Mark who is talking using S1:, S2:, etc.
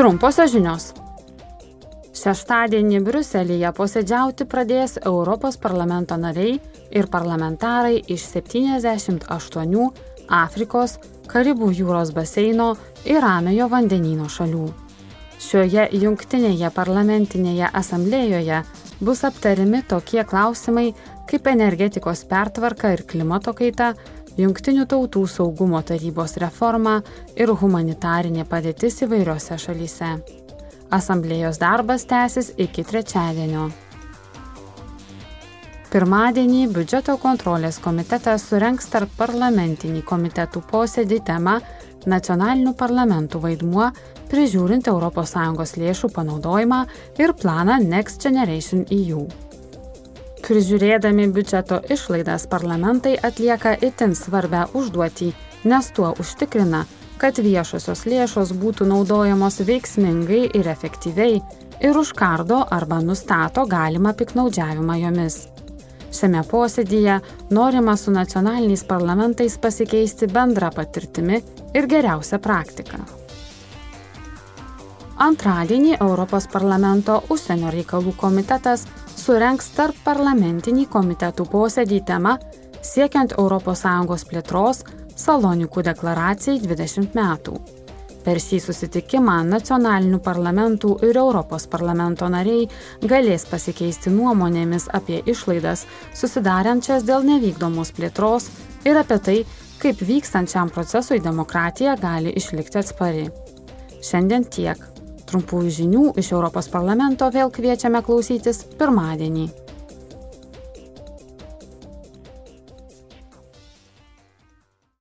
S1: Trumposios žinios. Šeštadienį Briuselėje posėdžiauti pradės Europos parlamento nariai ir parlamentarai iš 78 Afrikos, Karibų jūros baseino ir Ramiojo vandenyno šalių. Šioje jungtinėje parlamentinėje asamblėjoje bus aptarimi tokie klausimai kaip energetikos pertvarka ir klimato kaita, Junktinių tautų saugumo tarybos reforma ir humanitarinė padėtis įvairiose šalyse. Asamblėjos darbas tęsis iki trečiadienio. Pirmadienį biudžeto kontrolės komitetas surenks tarp parlamentinį komitetų posėdį tema Nacionalinių parlamentų vaidmuo prižiūrint ES lėšų panaudojimą ir planą Next Generation EU. Prižiūrėdami biudžeto išlaidas parlamentai atlieka itin svarbę užduotį, nes tuo užtikrina, kad viešosios lėšos būtų naudojamos veiksmingai ir efektyviai ir užkardo arba nustato galimą piknaudžiavimą jomis. Šiame posėdyje norima su nacionaliniais parlamentais pasikeisti bendrą patirtimi ir geriausią praktiką. Antradienį Europos parlamento užsienio reikalų komitetas surenks tarp parlamentinį komitetų posėdį tema siekiant ES plėtros Salonikų deklaracijai 20 metų. Per šį susitikimą nacionalinių parlamentų ir Europos parlamento nariai galės pasikeisti nuomonėmis apie išlaidas susidarančias dėl nevykdomos plėtros ir apie tai, kaip vykstančiam procesui demokratija gali išlikti atspari. Šiandien tiek. Trumpųjų žinių iš Europos parlamento vėl kviečiame klausytis pirmadienį.